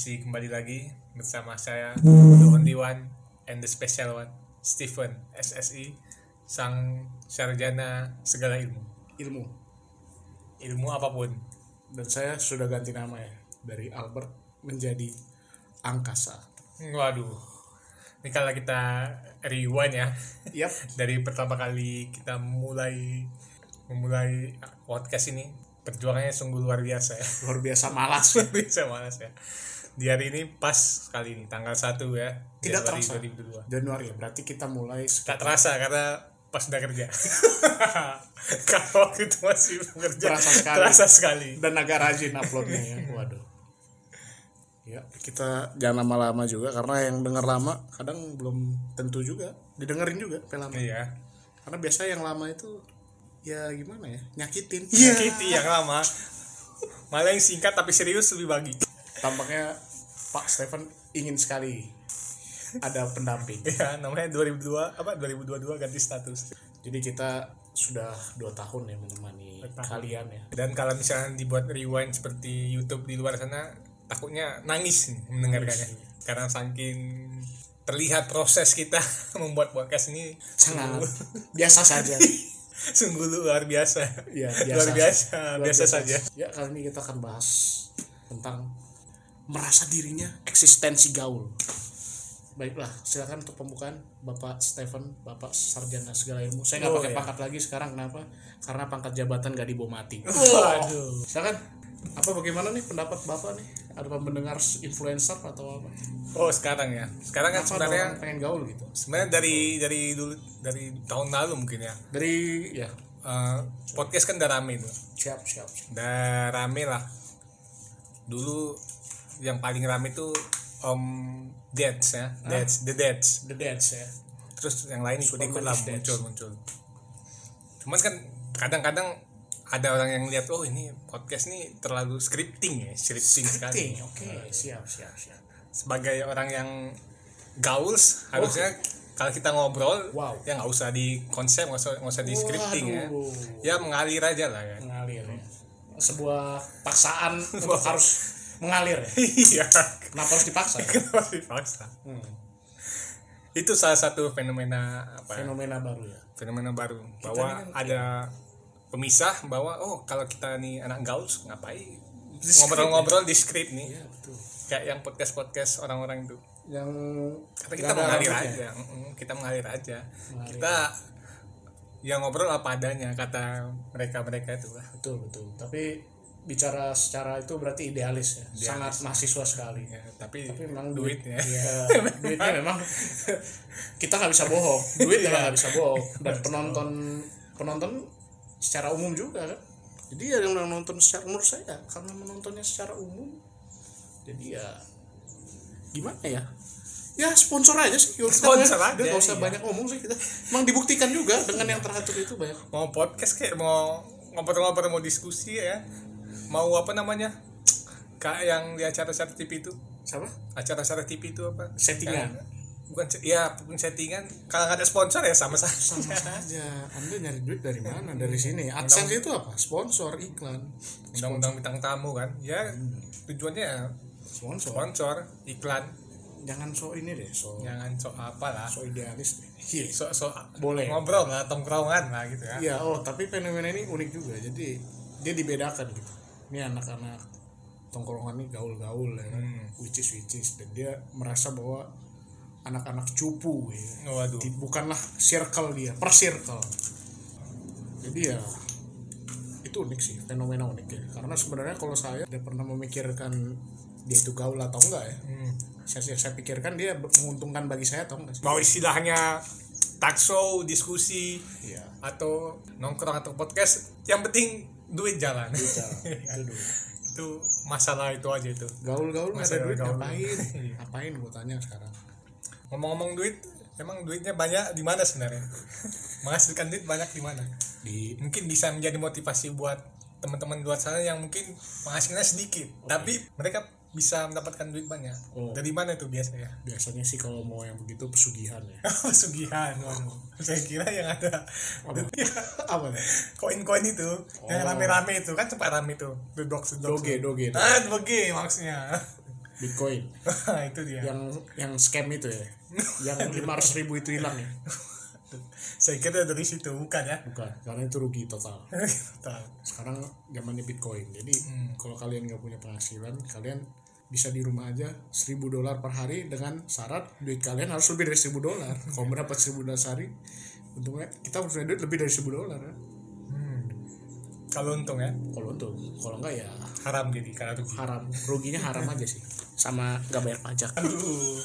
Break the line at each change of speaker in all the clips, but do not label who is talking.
masih kembali lagi bersama saya the only one and the special one Stephen SSI sang sarjana segala ilmu.
Ilmu.
Ilmu apa pun.
Dan saya sudah ganti nama ya dari Albert menjadi angkasa.
Waduh. Ini kalau kita rewind ya.
Yap.
Dari pertama kali kita mulai memulai podcast ini perjuangannya sungguh luar biasa ya.
Luar biasa malas.
Luar biasa malas ya di hari ini pas sekali ini tanggal 1 ya
Tidak
Januari
terasa.
2002
Januari ya berarti kita mulai
Gak terasa karena pas udah kerja. Kalau waktu itu masih bekerja
Terasa sekali.
terasa sekali.
Dan agak rajin uploadnya ya. Waduh. Ya. Kita jangan lama-lama juga karena yang dengar lama kadang belum tentu juga. Didengerin juga sampai lama
iya.
Karena biasa yang lama itu ya gimana ya nyakitin.
Sakiti yang lama. Malah yang singkat tapi serius lebih bagi.
Tampaknya Pak Stephen ingin sekali ada pendamping.
Ya namanya 2002 apa 2022 ganti status.
Jadi kita sudah dua tahun ya menemani
tahun.
kalian ya.
Dan kalau misalnya dibuat rewind seperti YouTube di luar sana takutnya nangis nih mendengarkannya. Karena saking terlihat proses kita membuat podcast ini
sangat biasa saja.
Sungguh luar biasa.
Ya
luar biasa
Luar
biasa saja.
Ya kali ini kita akan bahas tentang merasa dirinya eksistensi gaul baiklah silakan untuk pembukaan Bapak Stephen Bapak sarjana segala ilmu saya nggak
Oh,
pakai
ya.
pangkat lagi sekarang kenapa karena pangkat jabatan gak dibawa mati
Waduh.
silakan apa bagaimana nih pendapat Bapak nih ada mendengar influencer atau apa
Oh sekarang ya. Sekarang kan
Kenapa
sebenarnya
pengen gaul gitu
sebenarnya dari dari dulu dari tahun lalu mungkin ya.
dari ya
Eh, podcast kan udah rame tuh.
siap siap, siap.
Udah rame lah. Dulu yang paling rame tuh Om Deads ya. Deads, The Deads.
The Dance ya
Terus yang lain ikut-ikut lah
is Dead.
muncul muncul. Cuman kan kadang-kadang ada orang yang lihat oh ini podcast nih terlalu scripting ya, scripting sekali.
Ting, oke siap siap siap
sebagai orang yang gauls harusnya kalau kita ngobrol
Wow.
ya nggak usah di konsep nggak usah nggak usah di scripting ya
Waduh.
ya mengalir aja lah ya
mengalir ya sebuah paksaan untuk harus mengalir. Ya
iya.
Kenapa harus dipaksa?
Kenapa dipaksa?
Hmm.
itu salah satu fenomena apa ya?
fenomena baru ya?
Fenomena baru. Bahwa
kan-
ada pemisah bahwa oh kalau kita nih anak gauls ngapain? Ngobrol-ngobrol di script nih.
Iya betul.
Kayak yang podcast podcast orang-orang itu.
Yang
Tapi kita mengalir aja, Mm-mm, kita mengalir aja.
Mengalir.
Kita yang ngobrol apa adanya kata mereka mereka itu lah.
betul betul. Tapi bicara secara itu berarti idealis ya. Sangat mahasiswa sekali.
Ya, tapi,
tapi memang
duitnya.
ya, duitnya memang. kita nggak bisa bohong. Duit memang nggak bisa bohong. Dan penonton penonton secara umum juga kan? Jadi ya yang nonton secara menurut saya karena menontonnya secara umum jadi ya gimana ya? Ya sponsor aja sih. Kita
Sponsor aja,
nggak usah
iya.
banyak ngomong sih kita. Emang dibuktikan juga dengan yang teratur itu banyak.
Mau podcast kayak mau ngobrol-ngobrol mau diskusi ya. Mau apa namanya? Kayak yang di acara-acara TV itu.
siapa?
Acara-acara TV itu apa?
Settingan.
Yang- bukan ya bukan settingan. Kalau nggak ada sponsor ya sama saja
sama saja. Anda nyari duit dari mana? Dari sini. adsense itu apa? Sponsor iklan.
Undang-undang bintang tamu kan? Ya tujuannya ya
sponsor.
sponsor iklan.
Jangan so ini deh so
jangan so apa lah.
so idealis deh. Iya
so, so
Boleh.
ngobrol lah tongkrongan lah gitu ya.
Iya, oh tapi fenomena ini unik juga. Jadi dia dibedakan gitu ini anak-anak tongkrongan ini gaul-gaul ya kan.
Hmm.
which is which is. Dan dia merasa bahwa anak-anak cupu ya.
Waduh.
Bukanlah circle dia per circle. Jadi ya itu unik sih fenomena unik ya. Karena sebenarnya kalau saya tidak pernah memikirkan dia itu gaul atau enggak ya.
Hmm.
saya, saya, saya pikirkan dia menguntungkan bagi saya atau enggak sih.
Mau istilahnya talk show diskusi
iya.
atau nongkrong atau podcast yang penting duit jalan.
Bisa. itu dulu.
Itu masalah itu aja itu.
Gaul-gaul nggak ada duit
gaul.
ngapain?
Iya.
ngapain? Gue tanya sekarang.
Ngomong-ngomong duit emang duitnya banyak di mana sebenarnya? Menghasilkan duit banyak di mana?
Di
mungkin bisa menjadi motivasi buat teman-teman luar sana yang mungkin penghasilannya sedikit tapi mereka bisa mendapatkan duit banyak.
Oh.
dari mana itu biasanya?
Biasanya sih kalau mau yang begitu pesugihan ya.
Pesugihan waduh. Saya kira yang ada.
Apa? Apa nih?
koin-koin itu. Yang
Oh.
rame-rame itu. Kan sempat rame itu the dogs the dogs
doge doge
ah doge maksudnya.
Bitcoin.
Itu dia.
Yang yang scam itu ya? Yang lima ribu itu hilang ya?
Saya kira dari situ. Bukan ya?
Bukan. Karena itu rugi total.
Tahu.
sekarang zamannya bitcoin. Jadi
Hmm.
kalau kalian nggak punya penghasilan kalian bisa di rumah aja 1000 dolar per hari dengan syarat duit kalian harus lebih dari 1000 dolar. Kalau mendapat 1000 dolar sehari untungnya kita punya duit lebih dari 1000 dolar kan?
Hmm. kalau untung ya?
Kalau untuk kalau enggak ya
haram jadi karena rugi.
Haram. Ruginya haram aja sih. Sama nggak bayar pajak.
Aduh,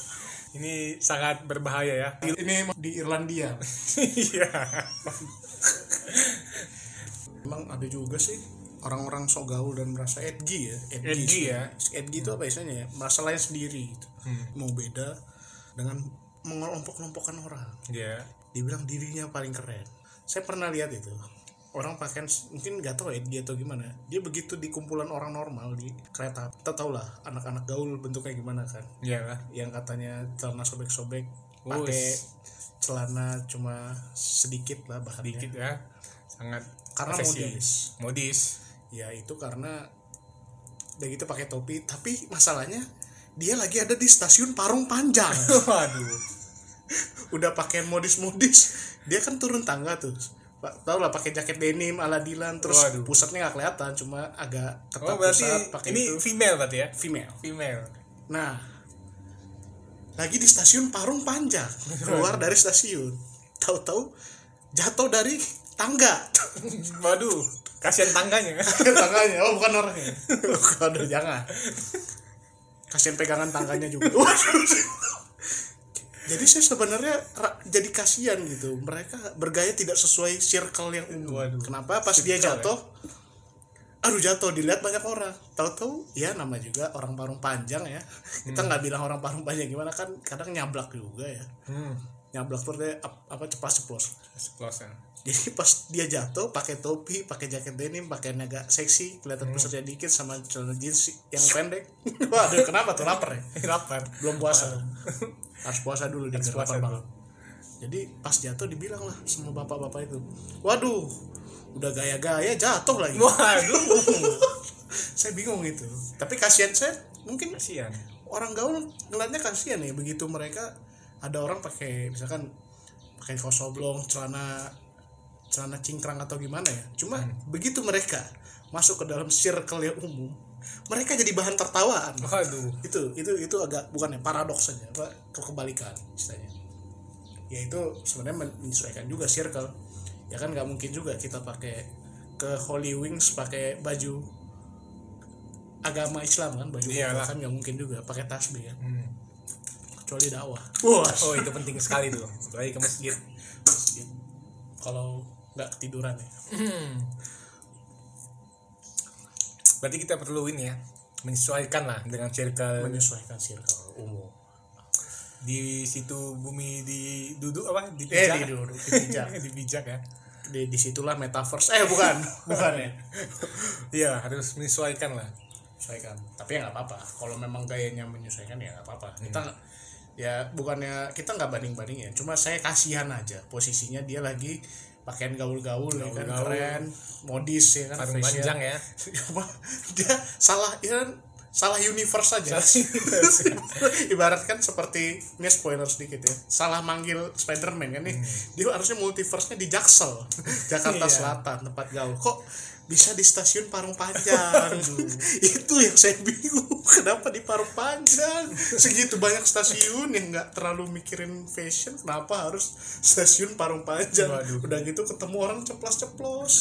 ini sangat berbahaya ya.
Ini di Irlandia.
Iya.
Emang ada juga sih orang-orang sok gaul dan merasa edgy ya
Edgy ya.
edgy itu apa istilahnya ya? Merasa lain sendiri gitu. mau beda dengan mengelompok-kelompokkan orang.
Ya.
Dibilang dirinya paling keren. Saya pernah lihat itu. Orang pakaian mungkin nggak tahu edgy atau gimana. Dia begitu di kumpulan orang normal di kereta. Kita tau lah anak-anak gaul bentuknya gimana kan.
Ya lah.
Yang katanya celana sobek-sobek pakai celana cuma sedikit lah bahkan
dikit ya. Sangat
karena modis.
Modis
ya itu karena udah gitu pakai topi. Tapi masalahnya dia lagi ada di stasiun Parung Panjang.
Waduh.
Udah pakai modis-modis. Dia kan turun tangga tuh. Tau lah pakai jaket denim ala Dilan. Terus
Waduh.
pusatnya nggak kelihatan cuma agak ketat
oh berarti
pusat pakai
ini
itu.
female berarti ya?
Female.
Female
nah lagi di stasiun Parung Panjang. Keluar dari stasiun. Tahu-tahu jatuh dari tangga.
Waduh kasihan tangganya.
Tangganya. Oh bukan orangnya. Waduh jangan. Kasihan pegangan tangganya juga. Jadi saya sebenarnya jadi kasihan gitu. Mereka bergaya tidak sesuai circle yang umum.
Waduh.
kenapa? Pas dia
Circle ya?
jatuh aduh jatuh. Dilihat banyak orang. Tahu-tahu ya nama juga orang parung panjang ya. Kita nggak bilang orang parung panjang. Gimana? Kan kadang nyablak juga ya.
Hmm
nyablak tuh apa ceplas ceplos.
Seplosan
jadi pas dia jatuh pakai topi pakai jaket denim pakaian agak seksi kelihatan pusatnya dikit sama celana jeans yang pendek. Waduh kenapa tuh? Lapar ya?
Lapar.
Belum puasa. Harus puasa dulu di
puasa
banget jadi pas jatuh dibilang lah sama bapak-bapak itu waduh udah gaya-gaya jatuh lagi.
Waduh.
Saya bingung itu tapi kasihan saya mungkin
kasihan.
orang gaul ngeliatnya kasihan ya. Begitu mereka ada orang pakai misalkan pakai kaos oblong celana celana cingkrang atau gimana ya. Cuma begitu mereka masuk ke dalam circle yang umum mereka jadi bahan tertawaan.
Waduh.
Itu itu itu agak bukan ya paradoks saja apa kebalikan istilahnya. Ya itu sebenarnya men- menyesuaikan juga circle. Ya kan nggak mungkin juga kita pakai ke Holy Wings pakai baju agama Islam kan baju
Iyalah.
kan nggak mungkin juga pakai tasbih kan
Hmm.
Kecuali dakwah. Wah
oh itu penting sekali tuh. Apalagi ke masjid.
Kalau nggak ketiduran ya.
Hmm. berarti kita perlu ini ya menyesuaikan lah dengan circle.
Menyesuaikan circle umum.
Di situ bumi di duduk apa? Di
eh
pijak
di dipijak.
Di pijak ya.
Di di situlah metaverse. Eh bukan. Bukan ya.
Iya harus menyesuaikan lah.
Menyesuaikan. Tapi ya nggak apa-apa. Kalau memang gayanya menyesuaikan ya nggak apa-apa. Kita nggak- ya bukannya kita nggak banding banding ya cuma saya kasihan aja posisinya dia lagi pakaian gaul-gaul ya kan keren modis ya kan
panjang ya.
Cuma dia salah ya kan, salah universe aja ibaratkan seperti ini spoiler sedikit ya. Salah manggil Spiderman kan nih. Dia harusnya multiverse-nya di Jaksel Jakarta
Iya.
Selatan tempat gaul. Kok bisa di stasiun Parung Panjang? Itu yang saya bingung. Kenapa di Parung Panjang? Segitu banyak stasiun yang nggak terlalu mikirin fashion kenapa harus stasiun Parung Panjang?
Waduh.
udah gitu ketemu orang ceplos-ceplos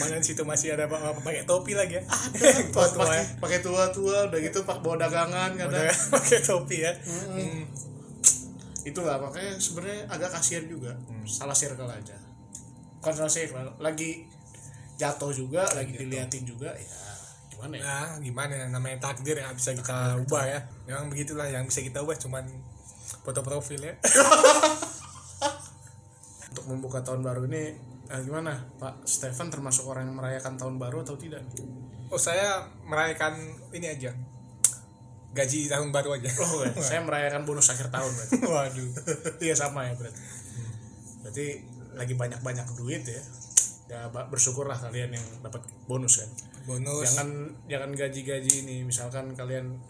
mana situ masih ada apa pakai topi lagi ya?
Ada.
Tua-tua
pakai
ya.
pakai tua-tua udah gitu pak bawa dagangan kadang.
pakai topi ya? Hmm.
itu lah makanya sebenarnya agak kasihan juga.
Hmm.
salah circle aja. Bukan salah circle lagi jatuh juga lagi diliatin juga ya gimana ya?
Nah, gimana? Ya, namanya takdir yang bisa kita ubah ya. Memang begitulah yang bisa kita ubah cuman foto profil ya.
untuk membuka tahun baru ini eh, gimana? Pak Stefan termasuk orang yang merayakan tahun baru atau tidak?
Oh, saya merayakan ini aja. Gaji tahun baru aja.
oh ya. saya merayakan bonus akhir tahun berarti.
Waduh.
iya sama ya berarti. Berarti lagi banyak banyak duit ya. Ya bersyukurlah kalian yang dapat bonus kan?
Bonus.
Jangan jangan gaji-gaji ini. Misalkan kalian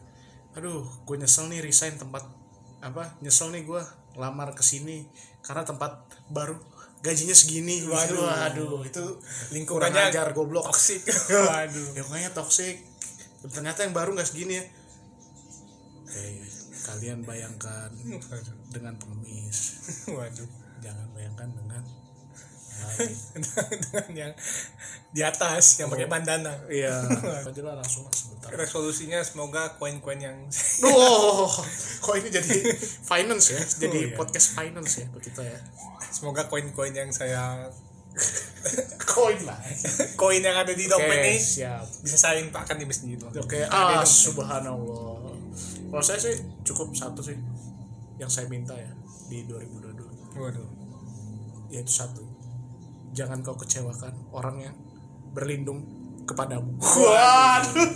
aduh gue nyesel nih resign tempat apa nyesel nih gue lamar ke sini karena tempat baru gajinya segini
Waduh.
waduh itu kurang
lingkungannya
ajar goblok.
toksik waduh.
Lingkungannya toksik ternyata yang baru nggak segini ya. Eh, kalian bayangkan
waduh.
dengan pengemis.
Waduh.
Jangan bayangkan dengan.
Dengan yang di atas yang pakai bandana
iya aja lah langsung lah sebentar
resolusinya semoga koin-koin yang
Oh, kok ini jadi finance ya? Jadi
Oh, iya.
podcast finance ya kita ya.
semoga koin-koin yang saya
Koin lah.
koin yang ada di dompet
Oke,
ini
siap.
bisa saya infakkan di masjid
Oke,
Ada
ah subhanallah. Kalau saya sih cukup satu sih yang saya minta ya di 2022
waduh
yaitu satu. Jangan kau kecewakan orang yang berlindung kepadamu. Waduh.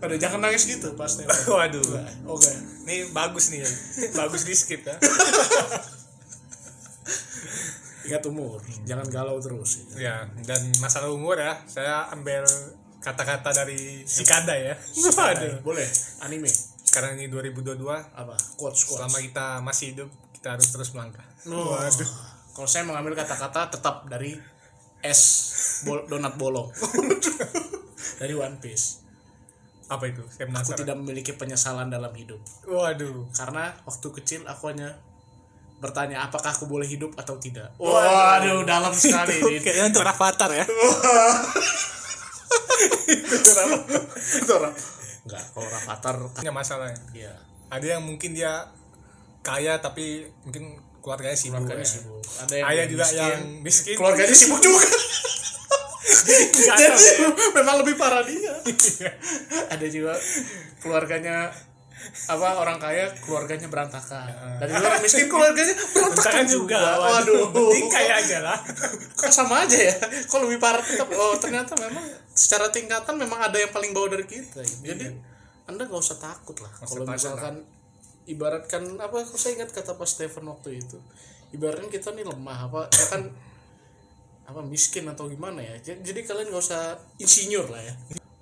Aduh, jangan nangis gitu pasti.
waduh
Oke.
ini bagus nih ya. bagus di skip ya
Ingat umur, jangan galau terus.
ya dan masalah umur ya saya ambil kata-kata dari Sikada ya waduh
Boleh, anime.
sekarang ini 2022
Apa? Quotes, quotes.
selama kita masih hidup kita harus terus melangkah
Oh. Kalau saya mengambil kata-kata tetap dari es bol donat bolong dari One Piece.
apa itu saya
Aku tidak memiliki penyesalan dalam hidup
waduh
karena waktu kecil aku hanya bertanya apakah aku boleh hidup atau tidak.
Waduh.
Waduh, dalam sekali ini.
kayaknya untuk avatar ya
Itu orang. Enggak, kalau Rafathar
punya masalahnya
ya
ada yang mungkin dia kaya tapi mungkin keluarganya sibuk
keluarganya
ya.
sibuk. Ada yang yang
juga
miskin.
yang miskin
keluarganya sibuk juga. Jadi
ya.
memang lebih parah dia. Ada juga keluarganya apa orang kaya keluarganya berantakan. Dan juga orang miskin keluarganya berantakan
juga
juga.
waduh penting kaya aja lah
Kok sama aja ya? Kok lebih parah tetap oh ternyata memang secara tingkatan memang ada yang paling bawah dari kita. gitu. Jadi Anda gak usah takut lah. Kalau misalkan ibaratkan apa aku saya ingat kata Pak Stephen waktu itu. Ibaratkan kita nih lemah apa ya kan apa miskin atau gimana ya. Jadi, kalian gak usah insinyur lah ya.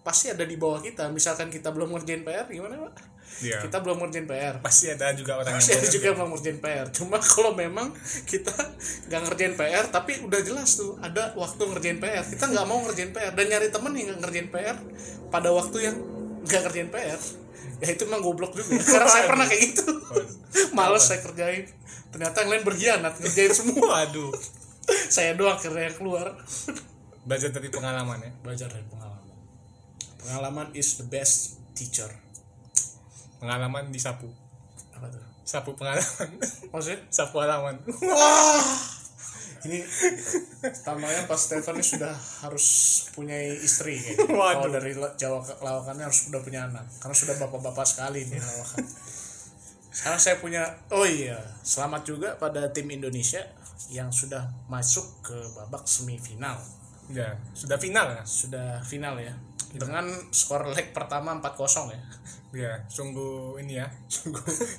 Pasti ada di bawah kita. Misalkan kita belum ngerjain PR gimana, Pak?
Iya.
Kita belum ngerjain PR.
pasti ada juga orang
Pasti ada
yang
juga yang ngerjain PR. Cuma kalau memang kita nggak ngerjain PR, tapi udah jelas tuh ada waktu ngerjain PR. Kita nggak mau ngerjain PR dan nyari temen yang nggak ngerjain PR pada waktu yang nggak ngerjain PR. Ya itu emang goblok juga. Karena saya pernah kayak gitu. Males saya kerjain. Ternyata yang lain berkhianat ngerjain semua.
waduh
saya doang akhirnya yang keluar.
belajar dari pengalaman ya
Belajar dari pengalaman. Pengalaman is the best teacher.
pengalaman disapu
Apa tuh?
sapu pengalaman
Maksudnya?
sapu halaman
Wah, ini tamanya pas Stefan ini sudah harus punya istri kayaknya.
Waduh.
Kalau dari Jawa lawakannya harus sudah punya anak. Karena sudah bapak-bapak sekali nih lawakan. Sekarang saya punya, oh iya, selamat juga pada tim Indonesia yang sudah masuk ke babak semifinal.
ya sudah final ya
Sudah final ya. Dengan skor leg pertama 4-0 ya.
ya sungguh ini ya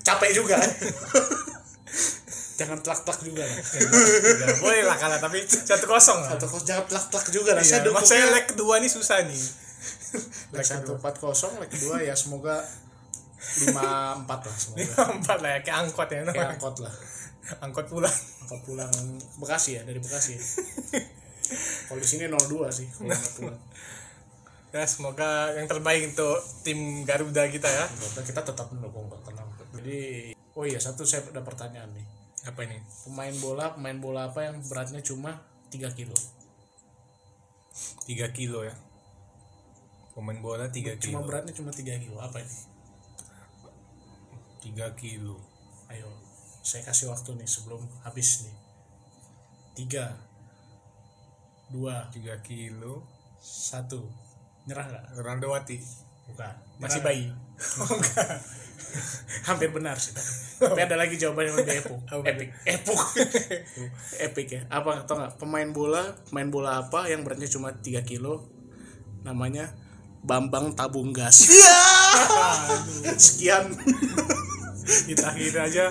Capek juga. Jangan telak-telak juga. Lah.
ya, boleh lah kalah tapi satu kosong lah.
Atau jangan telak-telak juga. Lah.
ya,
Saya
saya leg kedua nih susah nih.
Leg satu empat kosong leg kedua ya semoga lima empat lah semoga.
Empat lah ya. Kayak angkot ya
kayak angkot lah.
Angkot pulang.
Angkot pulang Bekasi ya dari Bekasi kalau di sini 02 sih kalau angkot pulang.
Ya semoga yang terbaik untuk tim Garuda kita ya.
Kita tetap mendukung kok tenang jadi oh iya satu saya ada pertanyaan nih
apa ini?
Pemain bola pemain bola apa yang beratnya cuma 3 kilo?
3 kilo ya? Pemain bola 3
cuma
kilo.
beratnya cuma 3 kilo. Apa ini?
3 kilo.
Ayo saya kasih waktu nih sebelum habis nih. Tiga. Dua.
3 kilo.
Satu. Nyerah nggak?
Ronaldo Wati
bukan.
Masih bayi.
Nggak? hampir benar sih. Tapi ada lagi jawaban yang lebih
Apa
epic. Epuk. Epic ya. Apa atau nggak? Pemain bola pemain bola apa yang beratnya cuma 3 kilo? Namanya Bambang Tabung Gas. Sekian.
Kita akhiri aja